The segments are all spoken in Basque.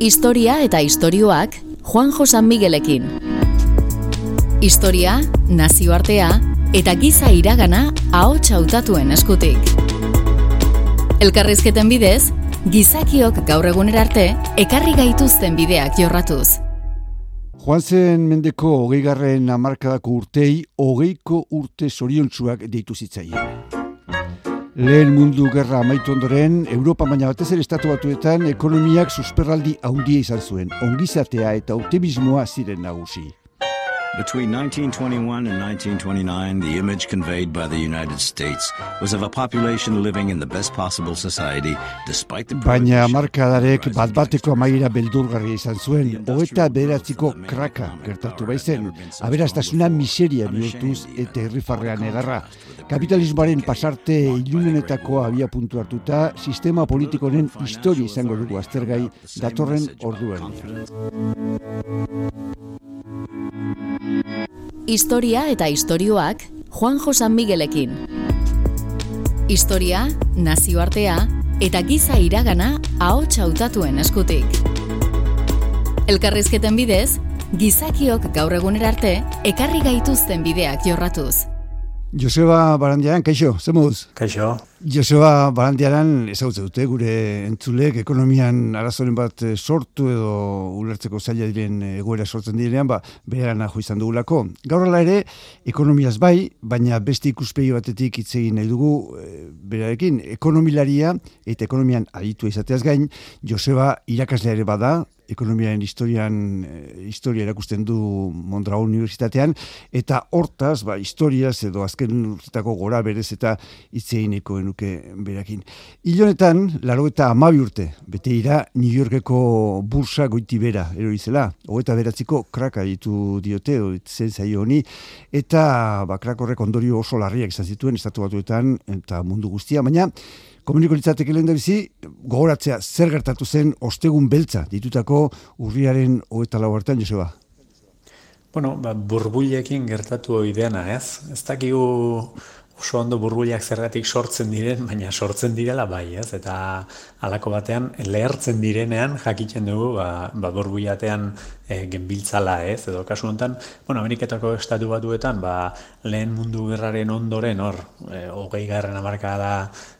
Historia eta istorioak Juan Josan Miguelekin. Historia, nazioartea eta giza iragana ahots hautatuen eskutik. Elkarrizketen bidez, gizakiok gaur egunera arte ekarri gaituzten bideak jorratuz. Juan zen mendeko hogeigarren amarkadako urtei, hogeiko urte soriontsuak deitu zitzaien. Lehen mundu gerra amaitu ondoren, Europa baina batez ere estatu batuetan ekonomiak susperraldi haundia izan zuen, ongizatea eta optimismoa ziren nagusi. Between 1921 and 1929, the image conveyed by the United States was of a population living in the best possible society, despite the... Baina markadarek bat bateko amaiera beldurgarria izan zuen, hoeta beratziko kraka gertatu baizen, aberastasuna miseria bihurtuz eta herrifarrean egarra. Kapitalismoaren pasarte ilunenetako abia puntu hartuta, sistema politikoren historia izango dugu aztergai datorren orduen. Historia eta istorioak Juan Josan Miguelekin. Historia, nazioartea eta giza iragana ahots hautatuen eskutik. Elkarrizketen bidez, gizakiok gaur egunera arte ekarri gaituzten bideak jorratuz. Joseba Barandiaran, kaixo, ze moduz? Kaixo. Joseba Barandiaran, ezagutzen dute, gure entzulek, ekonomian arazoren bat eh, sortu edo ulertzeko zaila diren eh, egoera sortzen direnean, ba, beheran ajo izan dugulako. Gaur ere, ekonomiaz bai, baina beste ikuspegi batetik hitz egin nahi dugu, e, berarekin, ekonomilaria eta ekonomian aditu izateaz gain, Joseba irakaslea ere bada, ekonomiaren historian e, historia erakusten du Mondragon Unibertsitatean eta hortaz ba historiaz edo azken urtetako gora berez eta hitzeineko enuke berakin. Ilonetan 92 urte bete ira New Yorkeko bursa goiti bera eroizela 29ko kraka ditu diote zen zaio honi eta ba krak horrek ondorio oso larriak izan zituen estatu batuetan eta mundu guztia baina komuniko litzateke lehen bizi, gogoratzea zer gertatu zen ostegun beltza ditutako urriaren hoeta lau hartan, Joseba? Bueno, ba, burbulekin gertatu ideana, ez? Ez dakigu oso ondo burbuliak zergatik sortzen diren, baina sortzen direla bai, ez? Eta halako batean lehertzen direnean jakiten dugu ba, ba burbuliatean e, genbiltzala, ez? Edo kasu honetan, bueno, Ameriketako estatu batuetan, ba, lehen mundu gerraren ondoren hor, e, hogei garren amarka da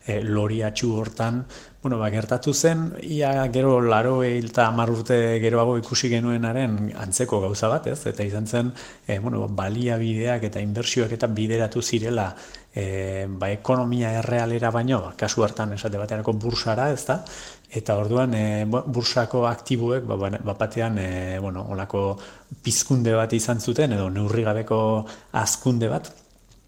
e, loriatxu hortan, bueno, ba, gertatu zen, ia gero laro eta hamar urte geroago ikusi genuenaren antzeko gauza bat, ez? Eta izan zen, e, bueno, baliabideak eta inbertsioak eta bideratu zirela e, ba, ekonomia errealera baino, ba, kasu hartan esate bateaneko bursara, ez da? Eta orduan, e, bursako aktiboek, ba, ba, batean, e, bueno, olako pizkunde bat izan zuten, edo neurrigabeko azkunde bat,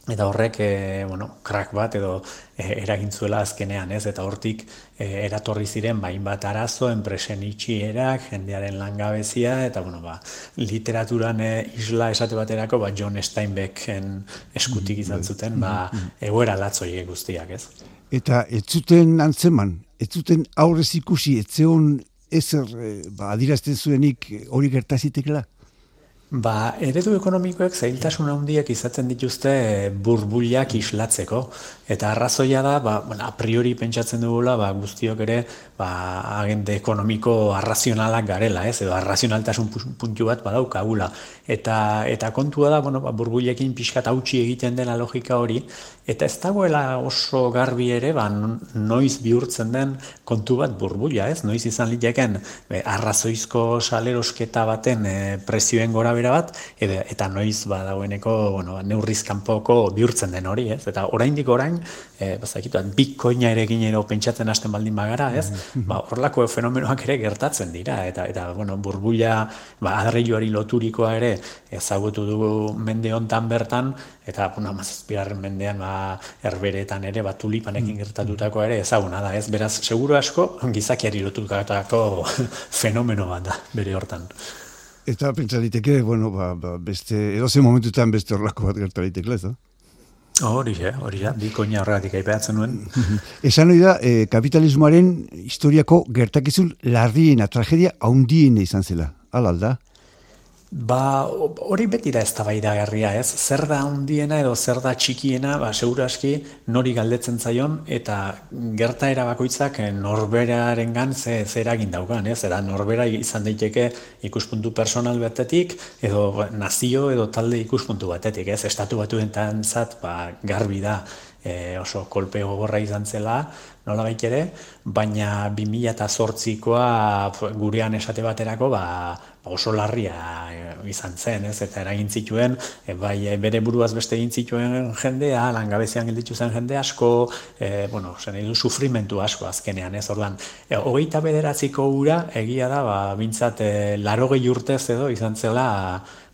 eta horrek e, bueno, krak bat edo e, eragintzuela azkenean, ez? Eta hortik e, eratorri ziren bain bat arazo, enpresen itxierak, jendearen langabezia, eta bueno, ba, literaturan e, isla esate baterako, ba, John Steinbecken eskutik mm, izan bai. zuten, ba, mm, mm. egoera latzoiek guztiak, ez? Eta ez zuten antzeman, ez zuten aurrez ikusi, ez zeon ezer ba, adirazten zuenik hori gertazitekela? Ba, eredu ekonomikoek zailtasun handiak izaten dituzte burbuliak islatzeko. Eta arrazoia da, ba, bueno, a priori pentsatzen dugula, ba, guztiok ere, ba, agente ekonomiko arrazionalak garela, ez? Edo arrazionaltasun puntu bat badaukagula. Eta, eta kontua da, bueno, ba, burbulekin pixkat hautsi egiten dela logika hori, eta ez dagoela oso garbi ere, ba, noiz bihurtzen den kontu bat burbulia, ez? Noiz izan liteken, arrazoizko salerosketa baten e, presioen gora bat, eta, eta noiz ba dagoeneko, bueno, neurriz kanpoko bihurtzen den hori, ez? Eta oraindik orain, eh, bazakitu, bitcoina ere ginero pentsatzen hasten baldin bagara, ez? Mm-hmm. Ba, horlako fenomenoak ere gertatzen dira eta eta bueno, burbuila, ba adreiluari loturikoa ere ezagutu dugu mende hontan bertan eta bueno, 17. mendean ba herberetan ere ba tulipanekin mm-hmm. gertatutako ere ezaguna da, ez? Beraz, seguru asko gizakiari lotutako fenomeno bat da bere hortan. Eta pentsa diteke, bueno, ba, ba, beste, edo ze momentutan beste horlako bat gertu ditekla, ez da? Hori, eh, hori, ja, bikoina horregatik aipatzen nuen. Esan hori da, eh, kapitalismoaren historiako gertakizun larriena, tragedia haundien izan zela, alda? Ba, hori beti da ez da ez? Zer da handiena edo zer da txikiena, ba, seguraski nori galdetzen zaion, eta gertaera bakoitzak norberaren gan ze, zeragin daukan, ez? Eta norbera izan daiteke ikuspuntu personal batetik, edo nazio edo talde ikuspuntu batetik, ez? Estatu batu zat, ba, garbi da, e, oso kolpe gogorra izan zela, nola ere, baina 2008koa gurean esate baterako ba, oso larria e, izan zen, ez? eta eragin zituen, e, bai e, bere buruaz beste egin zituen jendea, langabezian gelditu zen jende asko, e, bueno, zen edu sufrimentu asko azkenean, ez? Orduan, e, hogeita bederatziko ura egia da, ba, bintzat, e, laro gehi urtez edo izan zela,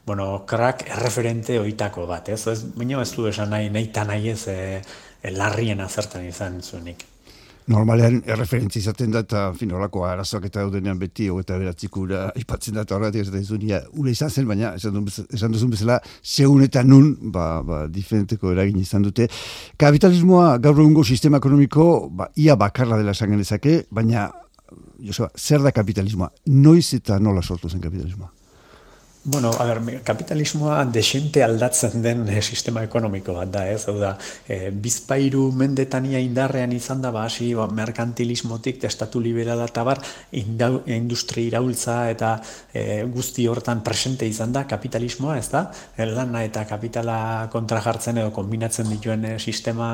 bueno, krak erreferente oitako bat, ez? ez Baina ez du esan nahi, nahi nahi ez e, larrien azertan izan zuenik. Normalean erreferentzi izaten da eta fin horako arazoak eta daudenean beti eta beratziko ura ipatzen da eta horretik ez da ura izan zen, baina esan duzun bezala segun eta nun ba, ba, diferenteko eragin izan dute. Kapitalismoa gaur egungo sistema ekonomiko ba, ia bakarra dela esan genezake, baina Joseba, zer da kapitalismoa? Noiz eta nola sortu zen kapitalismoa? Bueno, a ver, kapitalismoa desente aldatzen den eh, sistema ekonomiko bat da, ez? Hau da, e, bizpairu mendetania indarrean izan da, ba, hasi, ba, merkantilismotik, testatu liberala eta bar, industri iraultza eta e, guzti hortan presente izan da kapitalismoa, ez da? Lana eta kapitala kontra jartzen edo kombinatzen dituen sistema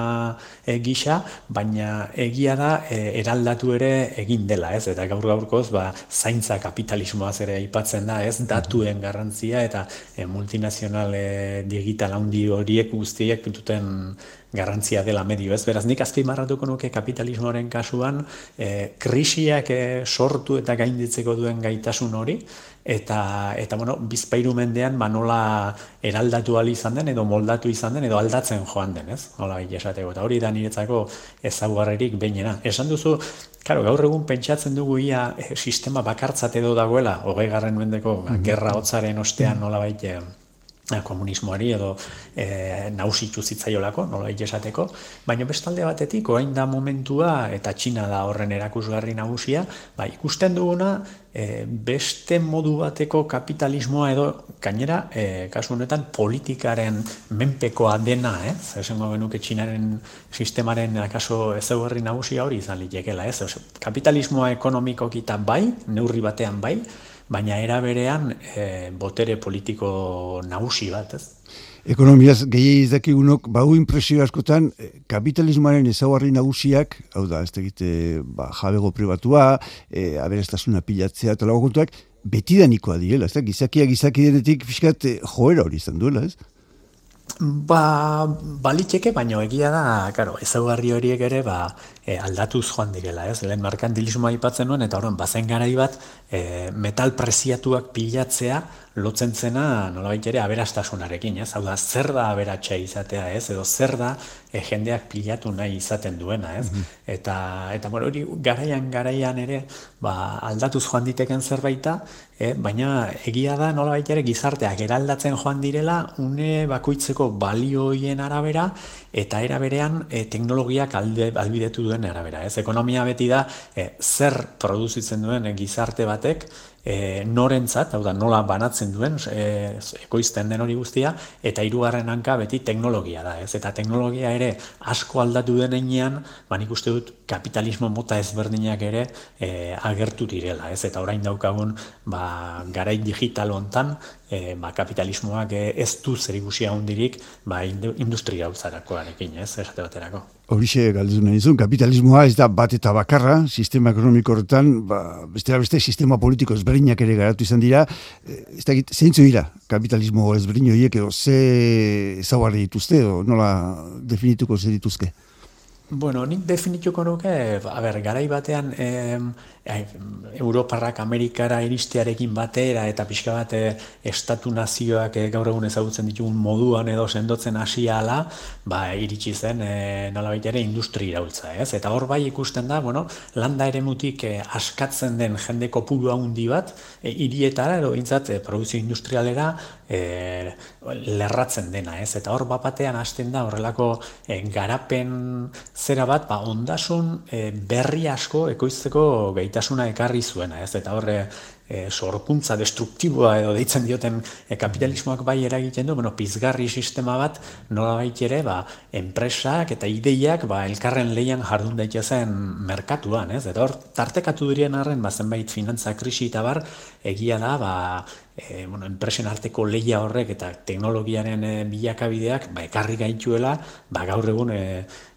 e, gisa, baina egia da, eraldatu ere egin dela, ez? Eta gaur gaurkoz, ba, zaintza kapitalismoaz ere aipatzen da, ez? Datuen garra garrantzia eta e, multinazional e, digital handi horiek guztiek duten garrantzia dela medio ez. Beraz, nik azpimarratuko nuke kapitalismoaren kasuan e, krisiak e, sortu eta gainditzeko duen gaitasun hori, eta, eta bueno, bizpairu mendean ba, nola eraldatu izan den, edo moldatu izan den, edo aldatzen joan den, ez? Nola esateko, eta hori da niretzako ezaguarrerik behinena. Esan duzu, Claro, gaur egun pentsatzen dugu ia e, sistema bakartzat edo dagoela, hogei garren mendeko mm -hmm. gerra hotzaren ostean nola baite komunismoari edo e, nausitu zitzaiolako, nola esateko, baina bestalde batetik, orain da momentua, eta Txina da horren erakusgarri nagusia, ba, ikusten duguna, e, beste modu bateko kapitalismoa edo, gainera, e, kasu honetan, politikaren menpekoa dena, eh? esango genuke Txinaren sistemaren akaso ezaugarri nagusia hori izan litekela, ez? Kapitalismoa ekonomikokita bai, neurri batean bai, baina era berean e, botere politiko nagusi bat, ez? Ekonomiaz gehi izakigunok, bau impresio askotan, eh, kapitalismoaren ezaugarri nagusiak, hau da, ez tegite, ba, jabego pribatua, e, aberastasuna pilatzea, eta lago kontuak, betidanikoa direla, ez da, gizakia gizaki denetik fiskat joera hori izan duela, ez? Ba, baliteke, baino egia da, claro, ezaugarri horiek ere, ba, e, aldatuz joan direla, ez? Lehen markantilismoa aipatzen nuen, eta horren, bazen garai bat, e, metal preziatuak pilatzea, lotzen zena, nolabait ere, aberastasunarekin, ez? Hau da, zer da aberatsa izatea, ez? Edo zer da e, jendeak pilatu nahi izaten duena, ez? Mhm. Eta, eta bueno, hori, garaian, garaian ere, ba, aldatuz joan diteken zerbaita, e, baina egia da, nolabait ere, gizarteak eraldatzen joan direla, une bakoitzeko balioien arabera, eta era berean e, teknologiak alde, albidetu duen arabera. Ez ekonomia beti da e, zer produzitzen duen gizarte batek e, norentzat, hau da, nola banatzen duen, e, ekoizten den hori guztia, eta hirugarren hanka beti teknologia da, ez? Eta teknologia ere asko aldatu den enean, ba, nik uste dut kapitalismo mota ezberdinak ere e, agertu direla, ez? Eta orain daukagun, ba, garai digital hontan, e, ba, kapitalismoak ez du zer ikusia hundirik, ba, industria arekin, ez? Esate baterako. Horixe galdetu nahi zuen, kapitalismoa ez da bat eta bakarra, sistema ekonomiko horretan, ba, beste beste sistema politiko ezberdinak ere garatu izan dira, eh, ez da zeintzu dira kapitalismo ezberdin horiek edo ze zaugarri dituzte, edo nola definituko ze dituzke? Bueno, nik definituko nuke, a ber, garai batean, eh, Europarrak Amerikara iristearekin batera eta pixka bat eh, estatu nazioak eh, gaur egun ezagutzen ditugun moduan edo sendotzen hasia ala, ba, iritsi zen e, nolabait ere industri iraultza, ez? Eta hor bai ikusten da, bueno, landa ere mutik askatzen den jende kopuru handi bat, e, irietara edo intzat e, produzio industrialera e, lerratzen dena, ez? Eta hor bapatean hasten da horrelako garapen zera bat, ba, ondasun berri asko ekoizteko gaitasuna ekarri zuena, ez? Eta horre e, sorkuntza destruktiboa edo deitzen dioten e, kapitalismoak bai eragiten du, bueno, pizgarri sistema bat nola ere, ba, enpresak eta ideiak ba, elkarren leian jardun daitezen merkatuan, ez? Eta hor, tartekatu dirien arren, ba, zenbait finantza krisi eta bar, egia da, ba, e, bueno, enpresen arteko leia horrek eta teknologiaren e, bilakabideak ba, ekarri gaituela ba, gaur egun e,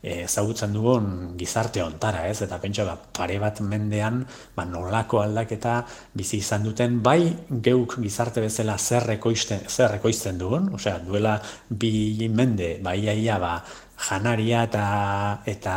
ezagutzen dugun gizarte ontara, ez? Eta pentsa, ba, pare bat mendean ba, nolako aldaketa bizi izan duten, bai geuk gizarte bezala zer ekoizten, dugun, osea, duela bi mende, bai iaia, ba, janaria eta eta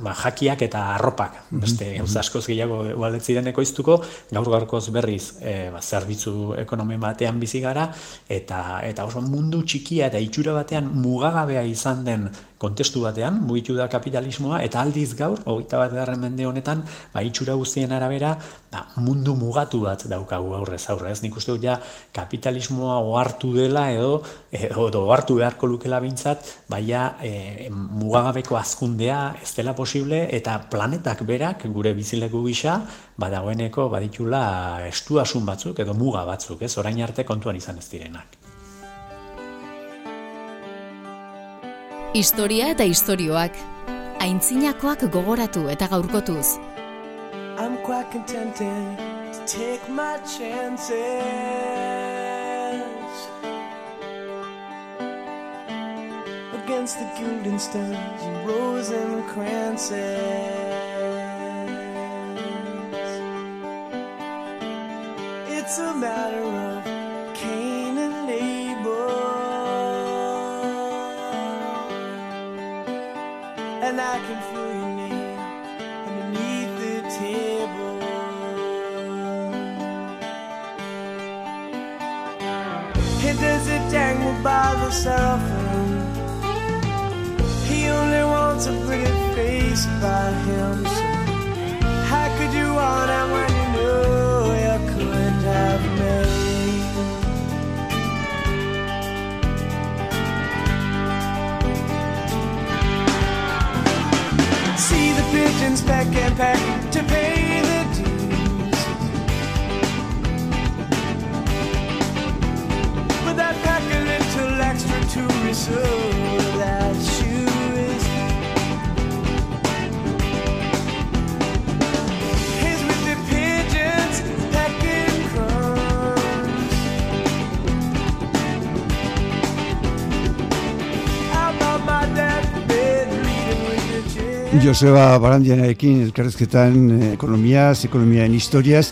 ba, jakiak eta arropak mhm, beste mm -hmm. askoz gehiago ualdetziren ekoiztuko gaur gaurkoz berriz e, ba, zerbitzu ekonomi batean bizi gara eta eta oso mundu txikia eta itxura batean mugagabea izan den kontestu batean, mugitu da kapitalismoa, eta aldiz gaur, hogeita bat garren mende honetan, ba, itxura guztien arabera, ba, mundu mugatu bat daukagu aurrez aurre, ez nik uste dut ja, kapitalismoa ohartu dela edo, edo ohartu beharko lukela bintzat, baina e, mugagabeko azkundea ez dela posible, eta planetak berak, gure bizileku gisa, badagoeneko baditula estuasun batzuk edo muga batzuk, ez orain arte kontuan izan ez direnak. Historia eta istorioak aintzinakoak gogoratu eta gaurkotuz. I'm quite contented to take my chances Against the Guildensterns and Rosencrantzes It's a matter of and I can feel your name underneath the table. He does it dangle by the seraphim. Pigeons peck and peck to pay the dues. But that pack a little extra to reserve oh, that Joseba Barandianarekin elkarrezketan eh, ekonomiaz, ekonomiaen historiaz.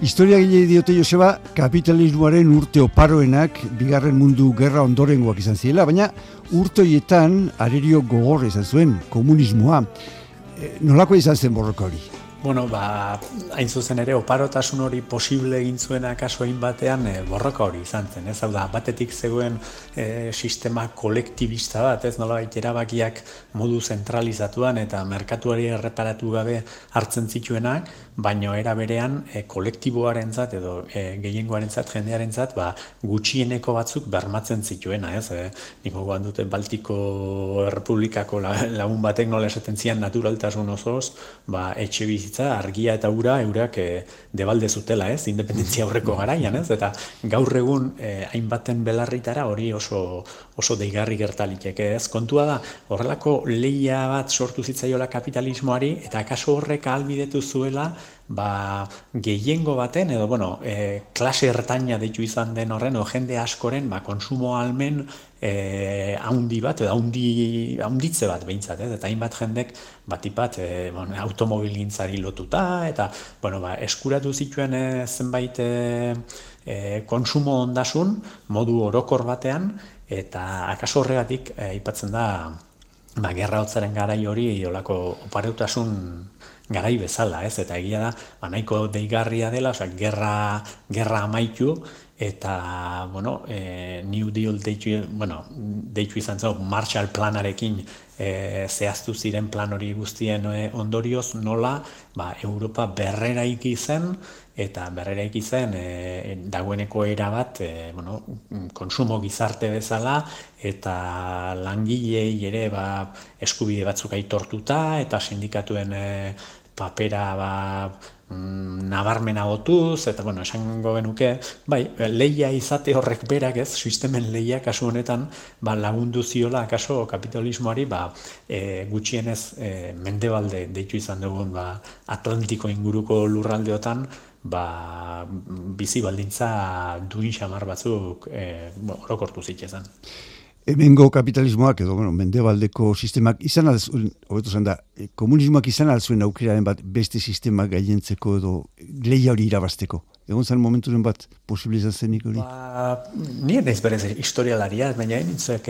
Historia gile diote Joseba, kapitalismoaren urte oparoenak bigarren mundu gerra ondorengoak izan ziela, baina urtoietan arerio gogor izan zuen, komunismoa. E, nolako izan zen borroka hori? Bueno, ba, hain zuzen ere, oparotasun hori posible egin zuena kaso hain batean e, borroka hori izan zen, ez? Hau da, batetik zegoen e, sistema kolektibista bat, ez nola erabakiak modu zentralizatuan eta merkatuari erreparatu gabe hartzen zituenak, baino era berean e, kolektiboaren zat edo e, gehiengoaren zat, jendearen zat, ba, gutxieneko batzuk bermatzen zituena, ez? E, niko guan dute Baltiko Republikako lagun batek nola esaten zian naturaltasun osoz, ba, etxe bizitza, argia eta ura, eurak e, debalde zutela, ez? Independentzia horreko garaian, ez? Eta gaur egun e, hainbaten belarritara hori oso, oso deigarri gertaliteke, ez? Kontua da, horrelako leia bat sortu zitzaiola kapitalismoari, eta kaso horrek albidetu zuela, ba, gehiengo baten, edo, bueno, e, klase ertaina deitu izan den horren, o jende askoren, ba, konsumo almen e, haundi bat, edo haundi, haunditze bat behintzat, ez? eta hainbat jendek batipat e, bon, automobil gintzari lotuta, eta bueno, ba, eskuratu zituen e, zenbait e, e, konsumo ondasun, modu orokor batean, eta akaso horregatik e, aipatzen da ba, gerra hotzaren garai hori olako opareutasun garai bezala, ez? Eta egia da, ba, nahiko deigarria dela, osea, gerra, gerra amaitu, eta, bueno, e, New Deal deitu, bueno, deitu izan zen, Marshall planarekin e, zehaztu ziren plan hori guztien e, ondorioz, nola, ba, Europa berrera zen, eta berrera zen e, dagoeneko era bat, e, bueno, konsumo gizarte bezala, eta langilei ere ba, eskubide batzuk aitortuta, eta sindikatuen e, papera ba, mm, nabarmena gotuz, eta bueno, esango genuke, bai, leia izate horrek berak ez, sistemen leia kasu honetan, ba, lagundu ziola kaso kapitalismoari, ba, e, gutxienez e, mendebalde deitu izan dugun, ba, Atlantiko inguruko lurraldeotan, ba, bizi baldintza duin xamar batzuk e, orokortu zitezan. Hemengo kapitalismoak edo bueno, mendebaldeko sistemak izan alzuen, hobeto zen da, e, komunismoak izan alzuen aukeraren bat beste sistemak gaientzeko edo lehia hori irabasteko. Egon zen momenturen bat posibilizatzen hori? Ba, nire naiz berez historialaria, baina nintzek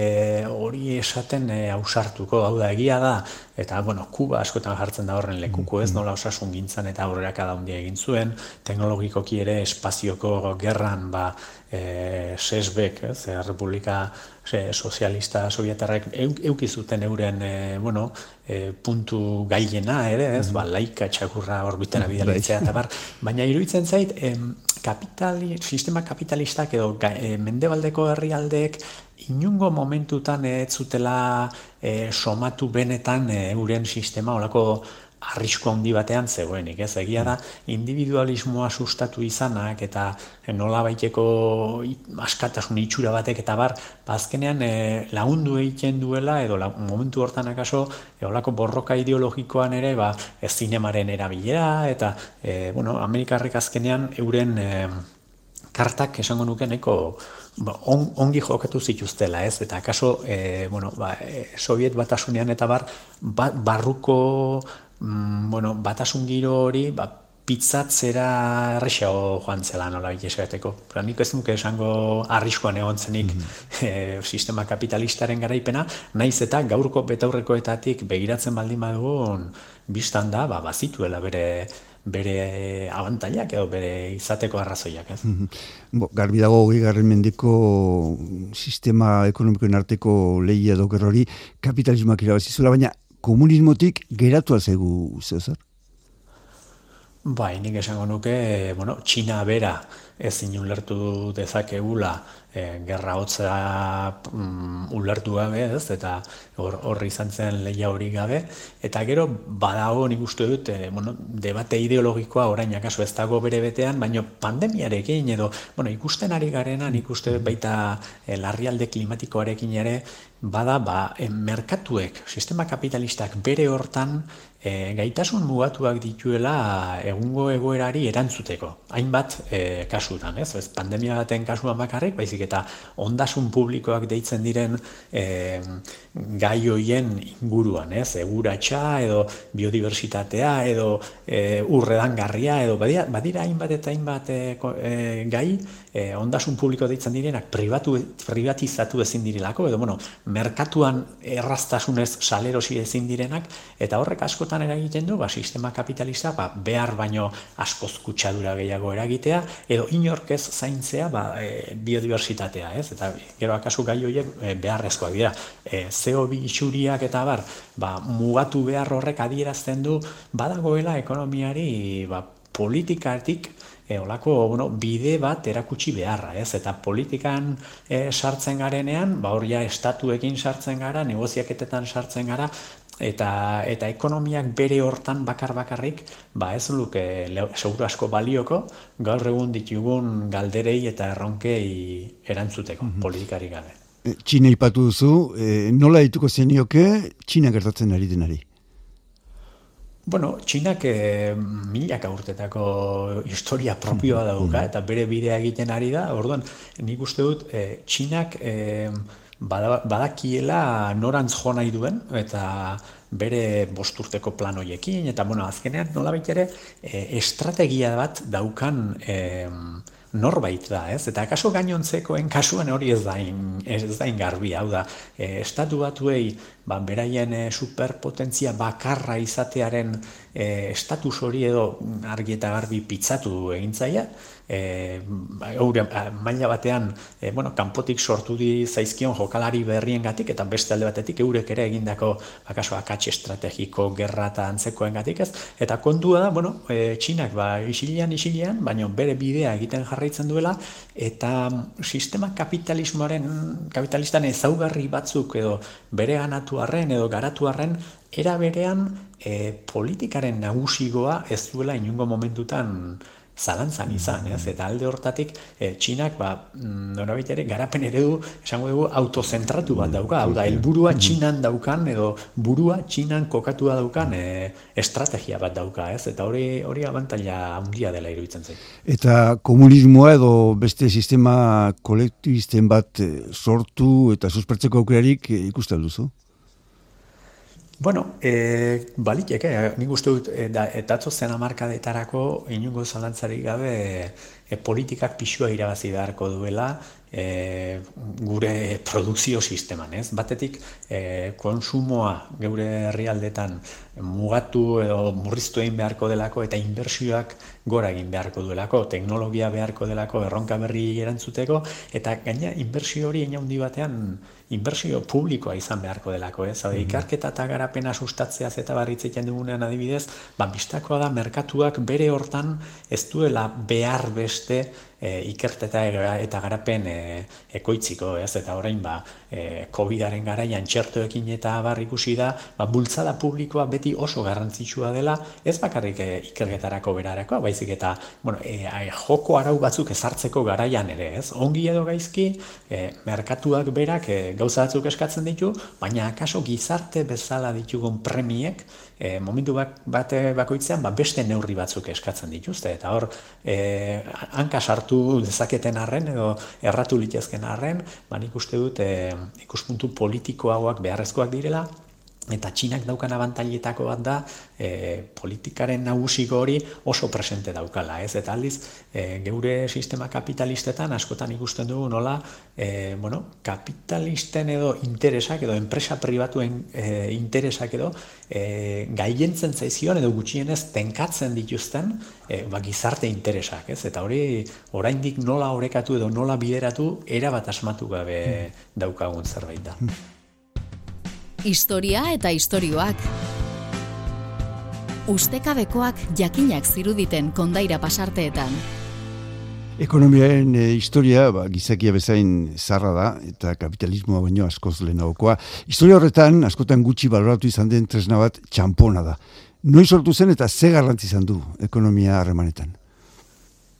hori esaten e, ausartuko, hau da, egia da, eta, bueno, Kuba askotan jartzen da horren lekuko ez, mm-hmm. nola osasun gintzan eta aurrera kada hundia egin zuen, teknologikoki ere espazioko gerran, ba, e, sesbek, ez, Republika e, Sozialista Sovietarrek eukizuten euren, e, bueno, e, puntu gaiena ere, ez, mm ba, laika txakurra orbitera bidalitzea, eta bar, baina iruditzen zait, em, kapitali, sistema kapitalistak edo e, mendebaldeko herrialdeek inungo momentutan ez zutela e, somatu benetan e, euren sistema olako arrisku handi batean zegoenik, ez egia da individualismoa sustatu izanak eta nola baiteko askatasun itxura batek eta bar, bazkenean ba, e, lagundu egiten duela edo momentu hortan akaso eolako borroka ideologikoan ere ba, ez zinemaren erabilera eta e, bueno, Amerikarrek azkenean euren e, kartak esango nuke neko ba, ongi jokatu zituztela, ez? Eta akaso, e, bueno, ba, e, Soviet batasunean eta bar, ba, barruko mm, bueno, batasun giro hori, ba, pizzatzera errexago joan zela nola esateko. Pero nik ez nuke esango arriskoan egon zenik mm -hmm. sistema kapitalistaren garaipena, naiz eta gaurko betaurrekoetatik begiratzen baldin badugun biztan da, ba, bazituela bere bere abantailak edo bere izateko arrazoiak, ez? Mm -hmm. garbi dago hori garren mendeko sistema ekonomikoen arteko lehia edo gerrori kapitalismoak irabazizula, baina komunismotik geratu alzegu zer? Bai, nik esango nuke, bueno, Txina bera ezin ulertu dezakegula e, gerra hotza mm, ulertu gabe, ez? Eta hor horri izan zen leia hori gabe eta gero badago nik uste dut, e, bueno, debate ideologikoa orain akaso ez dago bere betean, baino pandemiarekin edo, bueno, ikusten ari garena nik uste dut baita e, larrialde klimatikoarekin ere bada ba, merkatuek, sistema kapitalistak bere hortan e, gaitasun mugatuak dituela egungo egoerari erantzuteko. Hainbat e, kasutan, ez? ez pandemia baten kasuan bakarrik, baizik eta ondasun publikoak deitzen diren e, gai hoien inguruan, ez? Eguratxa edo biodiversitatea edo e, urredangarria edo badira, badira hainbat eta hainbat e, e, gai e, ondasun publiko deitzen direnak privatu, privatizatu ezin direlako edo bueno, merkatuan erraztasunez salerosi ezin direnak eta horrek askotan eragiten du ba, sistema kapitalista ba, behar baino askoz kutsadura gehiago eragitea edo inork ez zaintzea ba, e, biodiversitatea, ez? Eta gero akasu gai horiek e, beharrezkoak dira. E, CO2 isuriak eta bar, ba, mugatu behar horrek adierazten du badagoela ekonomiari ba, politikatik e, olako bueno, bide bat erakutsi beharra, ez? Eta politikan e, sartzen garenean, ba hor ja estatuekin sartzen gara, negoziaketetan sartzen gara, eta eta ekonomiak bere hortan bakar bakarrik ba ez luke seguru asko balioko gaur egun ditugun galderei eta erronkei erantzuteko mm -hmm. politikari gabe. E, Txina ipatu duzu, e, nola dituko zenioke Txina gertatzen ari denari? Bueno, Txinak e, milak urtetako historia propioa mhm. dauka eta bere bidea egiten ari da. Orduan, nik uste dut e, Txinak e, badakiela norantz jo nahi duen eta bere bosturteko plan hoiekin eta bueno, azkenean nolabait ere e, estrategia bat daukan e, norbait da, ez? Eta kaso gainontzekoen kasuan hori ez da ez da garbi, hau da, e, estatu batuei ba, beraien e, superpotentzia bakarra izatearen e, estatus hori edo argi eta garbi pitzatu egintzaia, e, maila batean e, bueno, kanpotik sortu di zaizkion jokalari berriengatik eta beste alde batetik eurek ere egindako akaso akatxe estrategiko gerra eta antzekoen gatik ez? Eta kontua da, bueno, e, txinak ba, isilian, isilian, baina bere bidea egiten jarraitzen duela eta sistema kapitalismoaren kapitalistan ezaugarri batzuk edo bere ganatu arren edo garatu arren, era berean e, politikaren nagusigoa ez duela inungo momentutan zalantzan izan, ez? Eta alde hortatik, e, Txinak, ba, mm, norabait ere, garapen eredu, esango dugu, autozentratu bat dauka, hau da, helburua Txinan daukan, edo burua Txinan kokatua daukan e, estrategia bat dauka, ez? Eta hori hori abantaila handia dela iruditzen zait. Eta komunismoa edo beste sistema kolektibisten bat eh, sortu eta suspertzeko aukerarik ikusten duzu? Bueno, e, balitek, eh? nik uste dut, e, da, etatzo zen amarkadetarako inungo zalantzarik gabe e, politikak pixua irabazi beharko duela e, gure produkzio sisteman, ez? Batetik, e, konsumoa geure herrialdetan mugatu edo murriztu egin beharko delako eta inbertsioak gora egin beharko duelako, teknologia beharko delako erronka berri erantzuteko, eta gaina inbertsio hori egin handi batean inbertsio publikoa izan beharko delako, ez? Hau, mhm. ikarketa eta garapena sustatzeaz eta barritzeiten dugunean adibidez, ba, bistakoa da merkatuak bere hortan ez duela behar beste e, ikerteta eta garapen e, ekoitziko, ez? Eta orain ba, e, COVID-aren garaian txertoekin eta bar ikusi da, ba, bultzada publikoa beti oso garrantzitsua dela, ez bakarrik e, ikerketarako berarako, baizik eta, bueno, e, joko arau batzuk ezartzeko garaian ere, ez? Ongi edo gaizki, e, merkatuak berak e, gauza batzuk eskatzen ditu, baina akaso gizarte bezala ditugun premiek, e, momentu bak, bate bakoitzean ba, beste neurri batzuk eskatzen dituzte. Eta hor e, hanka sartu dezaketen arren edo erratu litezken arren ba, nik uste dut e, ikuspuntu politikoagoak beharrezkoak direla eta txinak daukan abantailetako bat da e, politikaren nagusiko hori oso presente daukala, ez? Eta aldiz, e, geure sistema kapitalistetan askotan ikusten dugu nola, e, bueno, kapitalisten edo interesak edo enpresa pribatuen e, interesak edo e, gaientzen zaizion edo gutxienez tenkatzen dituzten e, ba, gizarte interesak, ez? Eta hori oraindik nola orekatu edo nola bideratu erabat asmatu gabe hmm. daukagun zerbait da. Historia eta istorioak. Ustekabekoak jakinak ziruditen kondaira pasarteetan. Ekonomiaren e, historia, ba, gizakia bezain zarra da, eta kapitalismoa baino askoz lehenagokoa. Historia horretan, askotan gutxi baloratu izan den tresna bat, txampona da. Noi sortu zen eta ze garrantzi izan du ekonomia harremanetan?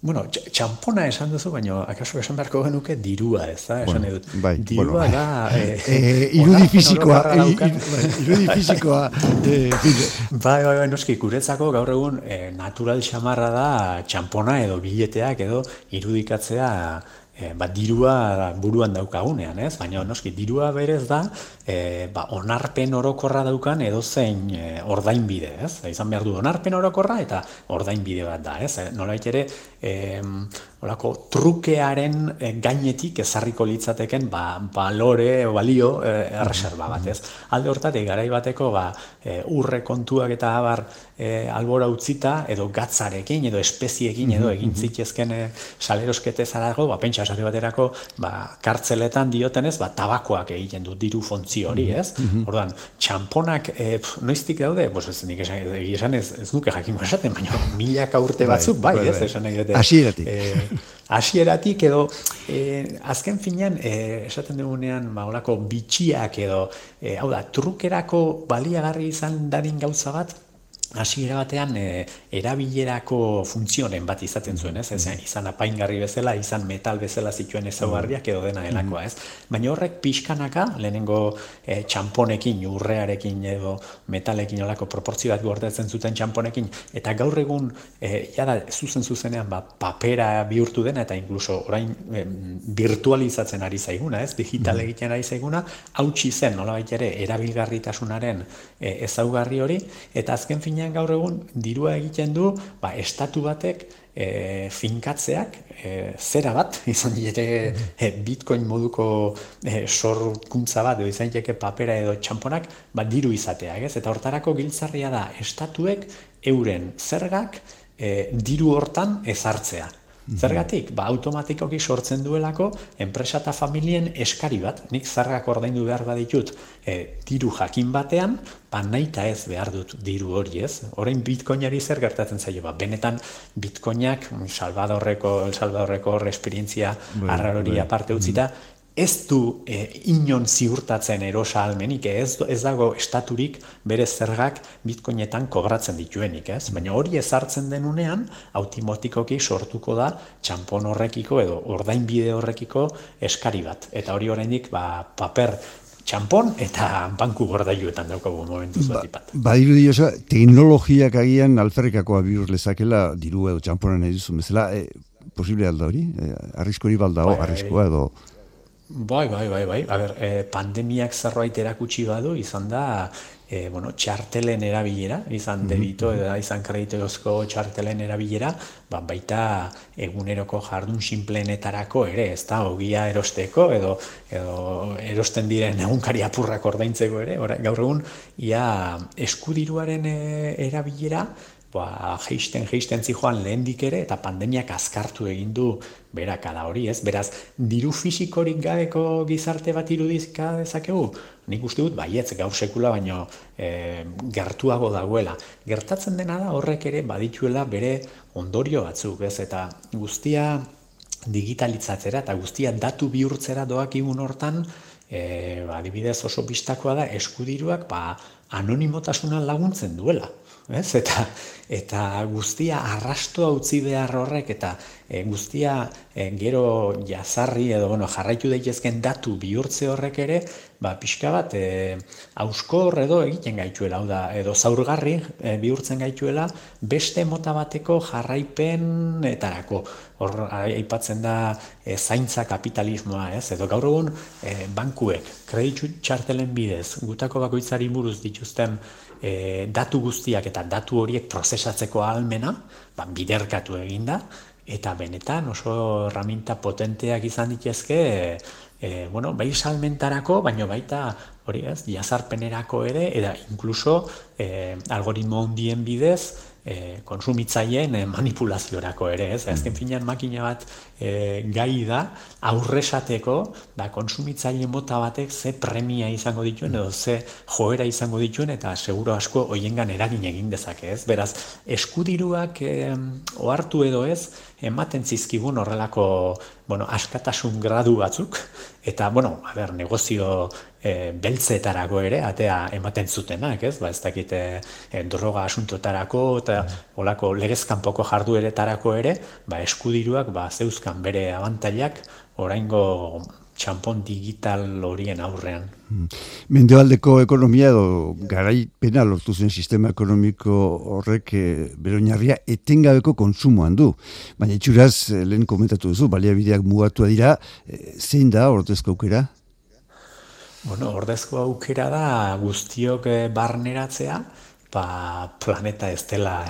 Bueno, txampona esan duzu, baina akaso esan beharko genuke dirua, ez da? Esan bueno, bai, dirua bueno, da... Eh, eh, irudi fizikoa, irudi fizikoa... Eh, bai, bai, bai, noski, guretzako gaur egun eh, natural xamarra da txampona edo bileteak edo irudikatzea e, ba, dirua buruan daukagunean, ez? Baina noski dirua berez da, e, ba, onarpen orokorra daukan edo zein e, ordainbide, ez? Izan behar du onarpen orokorra eta ordainbide bat da, ez? Nolait ere, e, olako trukearen gainetik ezarriko litzateken ba, balore balio e, erreserba bat, ez? Alde hortatik garai bateko ba, e, urre kontuak eta abar e, albora utzita edo gatzarekin edo espeziekin edo egin zitezken e, saleroskete zarago, ba, pentsa esate baterako, ba, kartzeletan diotenez, ba, tabakoak egiten du diru fontzi hori, ez? Orduan, txamponak e, noiztik daude, pues ez nik esan, ez, ez nuke jakin esaten, baina milaka urte bai, batzuk, bai, bai, ez? Bai. Esan nahi dute. Asieratik. E, asieratik edo, e, azken finean, e, esaten dugunean, ba, olako bitxiak edo, e, hau da, trukerako baliagarri izan dadin gauza bat, hasiera batean e, erabilerako funtzionen bat izaten zuen, ez? Mm izan apaingarri bezala, izan metal bezala zituen ezaugarriak edo dena delakoa, ez? Baina horrek pixkanaka, lehenengo e, txamponekin, urrearekin edo metalekin olako proportzio bat gordetzen zuten txamponekin, eta gaur egun, e, jada, zuzen zuzenean, ba, papera bihurtu dena, eta inkluso orain e, virtualizatzen ari zaiguna, ez? Digital egiten ari zaiguna, hautsi zen, nola ere, erabilgarritasunaren e, ezaugarri hori, eta azken fin gaur egun dirua egiten du ba, estatu batek e, finkatzeak e, zera bat izan diete e, bitcoin moduko e, sorkuntza bat edo izan diete papera edo txamponak ba, diru izateak ez eta hortarako giltzarria da estatuek euren zergak e, diru hortan ezartzea. Zergatik, ba, automatikoki sortzen duelako enpresa eta familien eskari bat, nik zarrak ordaindu behar baditut e, diru jakin batean, ba, nahi ez behar dut diru hori ez. Horein bitcoinari zer gertatzen zaio, ba, benetan bitcoinak, salvadorreko, el salvadorreko esperientzia bai, arrarori bai. aparte utzita, ez du e, inon ziurtatzen erosa almenik, ez, ez dago estaturik bere zergak bitcoinetan kobratzen dituenik, ez? Baina hori ezartzen denunean, automatikoki sortuko da txampon horrekiko edo ordain bide horrekiko eskari bat. Eta hori oraindik ba, paper txampon eta banku gordailuetan daukagu momentu ba, bat. Ba, dirudi oso, teknologiak agian alferrikakoa bihur lezakela diru edo txamponen edizun bezala, e, posible alda hori? E, arriskori balda, bai, arriskoa edo... Bai, bai, bai, bai. A ber, e, pandemiak zerbait erakutsi badu, izan da, e, bueno, txartelen erabilera, izan mm debito, edo izan kreditozko txartelen erabilera, ba, baita eguneroko jardun sinplenetarako ere, ez da, ogia erosteko, edo, edo erosten diren egunkari apurrak ordaintzeko ere, gaur egun, ia eskudiruaren e, erabilera, ba, geisten, geisten zijoan lehendik ere, eta pandemiak azkartu egin du berakada hori, ez? Beraz, diru fisikorik gabeko gizarte bat irudizka dezakegu? Nik uste dut, baietz, gaur sekula, baino e, gertuago dagoela. Gertatzen dena da horrek ere badituela bere ondorio batzuk, ez? Eta guztia digitalitzatzera eta guztia datu bihurtzera doak igun hortan, e, adibidez oso bistakoa da, eskudiruak ba, anonimotasuna laguntzen duela ez? Eta, eta guztia arrastoa utzi behar horrek, eta e, guztia e, gero jazarri edo bueno, jarraitu daitezken datu bihurtze horrek ere, ba, pixka bat, e, auskor edo egiten gaituela, da, edo zaurgarri e, bihurtzen gaituela, beste mota bateko jarraipen etarako. Hor, aipatzen da e, zaintza kapitalismoa, ez? Edo gaur egun, e, bankuek, kreditu txartelen bidez, gutako bakoitzari buruz dituzten e, datu guztiak eta datu horiek prozesatzeko almena, ba, biderkatu eginda, eta benetan oso erraminta potenteak izan ditezke, e, bueno, bai salmentarako, baino baita hori ez, jazarpenerako ere, eta inkluso e, algoritmo hondien bidez, e, konsumitzaileen e, manipulaziorako ere, ez? Azken mm. finean makina bat e, gai da aurresateko da konsumitzaile mota batek ze premia izango dituen edo ze joera izango dituen eta seguro asko hoiengan eragin egin dezake, ez? Beraz, eskudiruak e, ohartu edo ez, ematen zizkigun horrelako, bueno, askatasun gradu batzuk eta bueno, a ber, negozio e, beltzetarako ere atea ematen zutenak, ez? Ba, ez dakit e, droga asuntotarako eta holako legezkanpoko jardueretarako ere, ba, eskudiruak ba, zeuzkan bere abantailak oraingo txampon digital horien aurrean. Hmm. Mendebaldeko ekonomia edo garaipena lortu zen sistema ekonomiko horrek e, bere oinarria etengabeko konsumoan du. Baina itxuraz, lehen komentatu duzu, baliabideak mugatua dira, zein da ordezko aukera? Bueno, ordezko aukera da guztiok eh, barneratzea, ba, planeta ez dela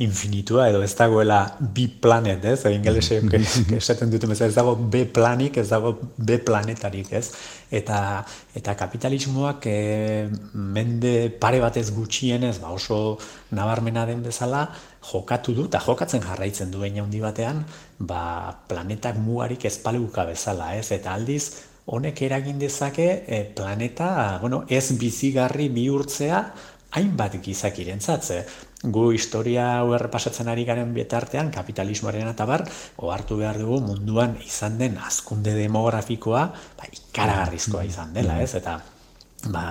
infinitua, edo ez dagoela bi planet, ez? Egin gelesek esaten dute ez dago B planik, ez dago B planetarik, ez? Eta, eta kapitalismoak e, mende pare batez gutxienez, ba, oso nabarmena den bezala, jokatu du, eta jokatzen jarraitzen duen handi batean, ba, planetak mugarik ezpaluka bezala, ez? Eta aldiz, honek eragin dezake e, planeta bueno, ez bizigarri bihurtzea hainbat gizakiren zatze. Gu historia hau errepasatzen ari garen bitartean, kapitalismoaren eta bar, ohartu behar dugu munduan izan den azkunde demografikoa ba, ikaragarrizkoa izan dela, ez? Eta ba,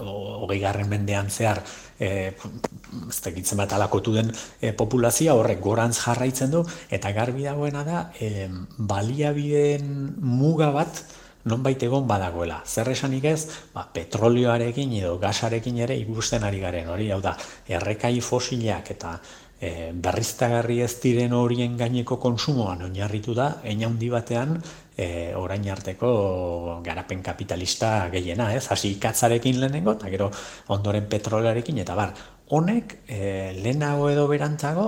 hogei garren mendean zehar e, ez tegitzen bat alakotu den e, populazioa horrek gorantz jarraitzen du, eta garbi dagoena da, e, baliabideen muga bat, nonbait egon badagoela. Zer esanik ez, ba, petrolioarekin edo gasarekin ere ikusten ari garen, hori hau da, errekai fosilak eta e, berriztagarri ez diren horien gaineko konsumoan oinarritu da, eina handi batean e, orain arteko garapen kapitalista gehiena, ez? Hasi ikatzarekin lehenengo, eta gero ondoren petrolioarekin, eta bar, honek e, lehenago edo berantzago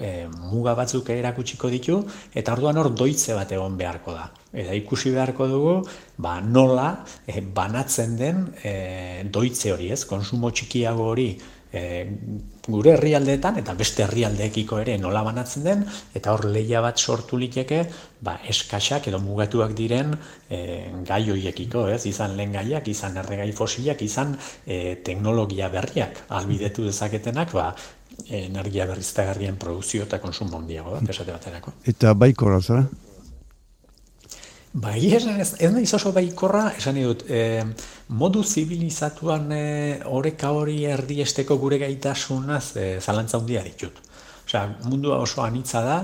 e, muga batzuk erakutsiko ditu eta orduan hor doitze bat egon beharko da. Eta ikusi beharko dugu ba, nola e, banatzen den e, doitze hori ez, konsumo txikiago hori e, gure herrialdeetan eta beste herrialdeekiko ere nola banatzen den eta hor leia bat sortu liteke ba, eskasak edo mugatuak diren e, gai hoiekiko, ez? Izan lehen gaiak, izan erregai fosilak, izan e, teknologia berriak albidetu dezaketenak, ba, energia berriztagarrien produzio eta konsumo handiago da, esate baterako. Eta baiko zara? Bai, ez, ez, ez nahi oso baikorra, esan dut, e, modu zibilizatuan e, oreka hori erdiesteko gure gaitasunaz e, zalantza handia ditut. Osea, mundua oso anitza da,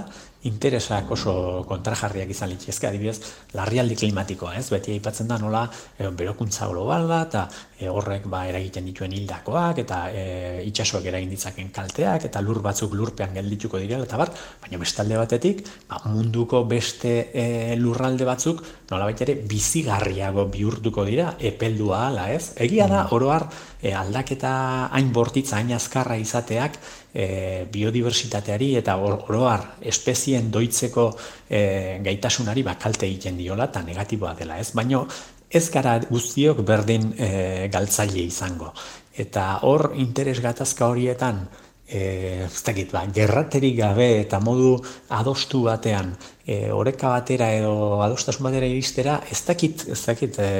interesak oso kontrajarriak izan litzezke, adibidez, larrialdi klimatikoa, ez? Beti aipatzen da nola e, berokuntza global da eta e, horrek ba eragiten dituen hildakoak eta e, itsasoak eragin ditzaken kalteak eta lur batzuk lurpean geldituko direla eta bar, baina bestalde batetik, ba, munduko beste e, lurralde batzuk nolabait ere bizigarriago bihurtuko dira epeldua hala, ez? Egia da mm. oro har e, aldaketa hain bortitza hain azkarra izateak e, biodiversitateari eta oroar espezien doitzeko e, gaitasunari bakalte egiten diola eta negatiboa dela ez, baino ez gara guztiok berdin e, galtzaile izango. Eta hor interes gatazka horietan, e, ez dakit, ba, gerraterik gabe eta modu adostu batean, e, oreka batera edo adostasun batera iristera, ez dakit, ez dakit e,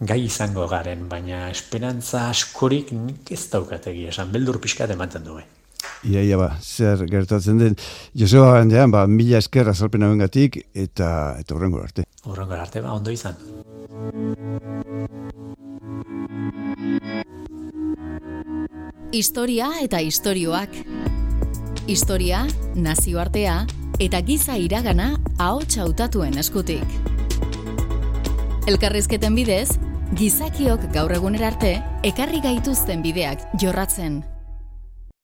gai izango garen, baina esperantza askorik ez daukategi esan, beldur pixkat ematen du. Ia, ia, ba, zer gertatzen den. Joseba bandean, ba, mila esker azalpen hauen gatik, eta, eta horrengo arte. Horrengo arte, ba, ondo izan. Historia eta istorioak. Historia, nazioartea, eta giza iragana ahots hautatuen eskutik. Elkarrizketen bidez, gizakiok gaur egunera arte, ekarri gaituzten bideak jorratzen